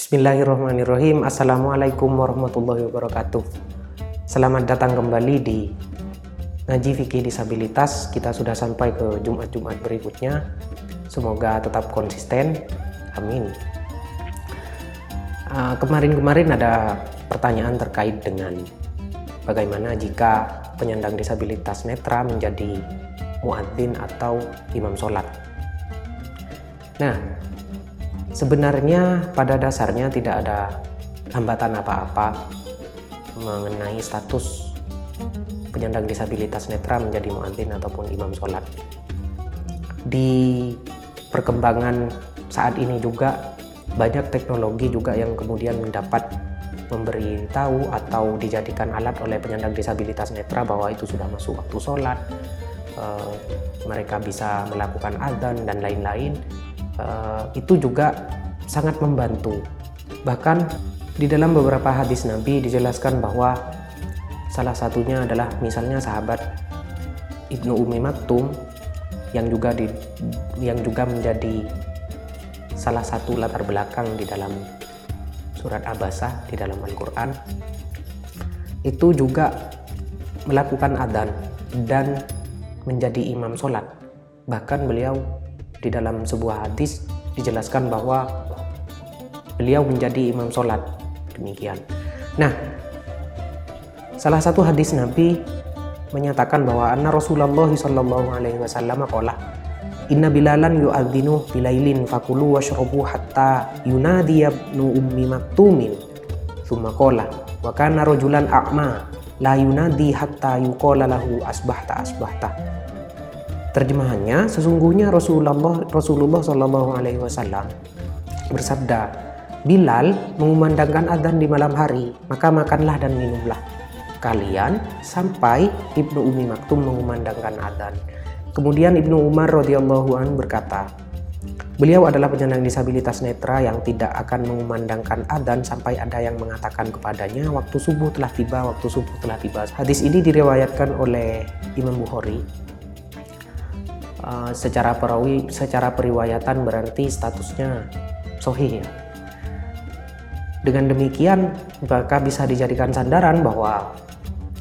Bismillahirrahmanirrahim. Assalamualaikum warahmatullahi wabarakatuh. Selamat datang kembali di Ngaji Fikih Disabilitas. Kita sudah sampai ke Jumat-Jumat berikutnya. Semoga tetap konsisten. Amin. Uh, Kemarin-kemarin ada pertanyaan terkait dengan Bagaimana jika penyandang disabilitas netra menjadi muadzin atau imam sholat. Nah Sebenarnya pada dasarnya tidak ada hambatan apa-apa mengenai status penyandang disabilitas netra menjadi muadzin ataupun imam sholat. Di perkembangan saat ini juga banyak teknologi juga yang kemudian mendapat memberi tahu atau dijadikan alat oleh penyandang disabilitas netra bahwa itu sudah masuk waktu sholat, eh, mereka bisa melakukan adzan dan lain-lain uh, itu juga sangat membantu. Bahkan di dalam beberapa hadis Nabi dijelaskan bahwa salah satunya adalah misalnya sahabat Ibnu Umi Maktum yang juga di, yang juga menjadi salah satu latar belakang di dalam surat Abasah di dalam Al-Qur'an itu juga melakukan adzan dan menjadi imam sholat bahkan beliau di dalam sebuah hadis dijelaskan bahwa beliau menjadi imam sholat. Demikian. Nah salah satu hadis Nabi menyatakan bahwa anna Rasulullah sallallahu alaihi wasallam qala Inna bilalan yu'adzinu bilailin fakulu washrabu hatta yunadi ibnu ummi maktumin. Thumma qala wa kana rajulan a'ma la yunadi hatta yuqala lahu asbahta asbahta Terjemahannya, sesungguhnya Rasulullah Rasulullah Shallallahu Alaihi Wasallam bersabda, Bilal mengumandangkan adzan di malam hari, maka makanlah dan minumlah kalian sampai Ibnu Umi Maktum mengumandangkan adzan. Kemudian Ibnu Umar radhiyallahu an berkata, Beliau adalah penyandang disabilitas netra yang tidak akan mengumandangkan adzan sampai ada yang mengatakan kepadanya waktu subuh telah tiba, waktu subuh telah tiba. Hadis ini diriwayatkan oleh Imam Bukhari uh, secara perawi secara periwayatan berarti statusnya sohih ya. Dengan demikian maka bisa dijadikan sandaran bahwa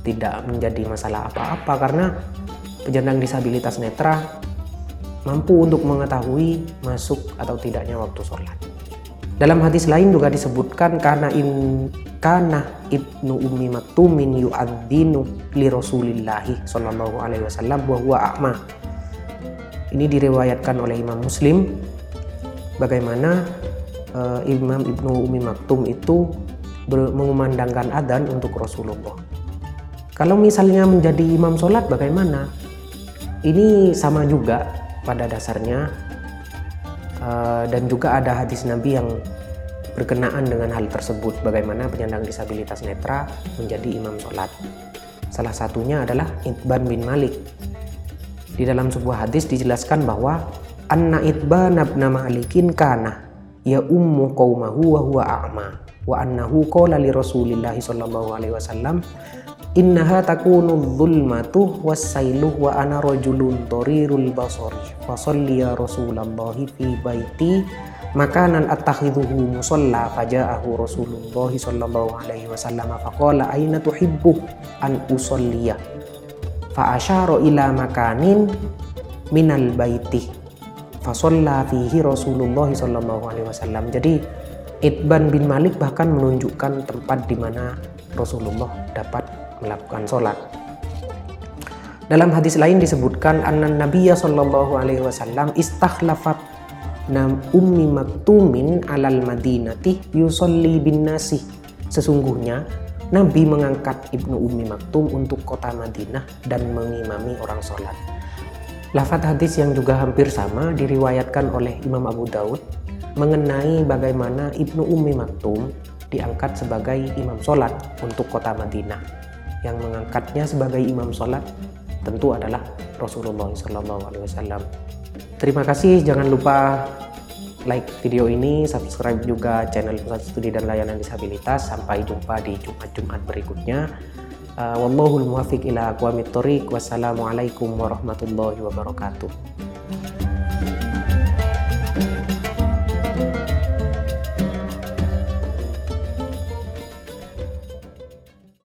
tidak menjadi masalah apa-apa karena penyandang disabilitas netra mampu untuk mengetahui masuk atau tidaknya waktu sholat. Dalam hadis lain juga disebutkan karena in kana ibnu ummi maktumin yu'adzinu li rasulillahi sallallahu alaihi wasallam wa huwa ini diriwayatkan oleh Imam Muslim bagaimana uh, Imam Ibnu Umi Maktum itu mengumandangkan adzan untuk Rasulullah. Kalau misalnya menjadi imam sholat bagaimana? Ini sama juga pada dasarnya uh, dan juga ada hadis Nabi yang berkenaan dengan hal tersebut bagaimana penyandang disabilitas netra menjadi imam sholat. Salah satunya adalah Itban bin Malik di dalam sebuah hadis dijelaskan bahwa anna itban ibn malikin kana ya ummu qaumahu wa huwa a'ma wa annahu qala li rasulillah sallallahu alaihi wasallam innaha takunu dhulmatu wassailuh wa ana rajulun tarirul basari fa salli ya rasulullah fi baiti makanan attakhidhuhu musalla faja'ahu rasulullah sallallahu alaihi wasallam faqala aina tuhibbu an usalliya fa ila makanin minal baiti fasolla fihi Rasulullah sallallahu alaihi wasallam jadi Itban bin Malik bahkan menunjukkan tempat di mana Rasulullah dapat melakukan sholat. Dalam hadis lain disebutkan anna Nabiya sallallahu alaihi wasallam istakhlafat nam ummi maktumin alal madinati yusolli bin nasi. Sesungguhnya Nabi mengangkat Ibnu Ummi Maktum untuk kota Madinah dan mengimami orang sholat. Lafat hadis yang juga hampir sama diriwayatkan oleh Imam Abu Daud mengenai bagaimana Ibnu Ummi Maktum diangkat sebagai imam sholat untuk kota Madinah. Yang mengangkatnya sebagai imam sholat tentu adalah Rasulullah SAW. Terima kasih, jangan lupa like video ini, subscribe juga channel Pusat Studi dan Layanan Disabilitas. Sampai jumpa di Jumat-Jumat berikutnya. Uh, Wallahul muwafiq ila aqwamit thoriq. Wassalamualaikum warahmatullahi wabarakatuh.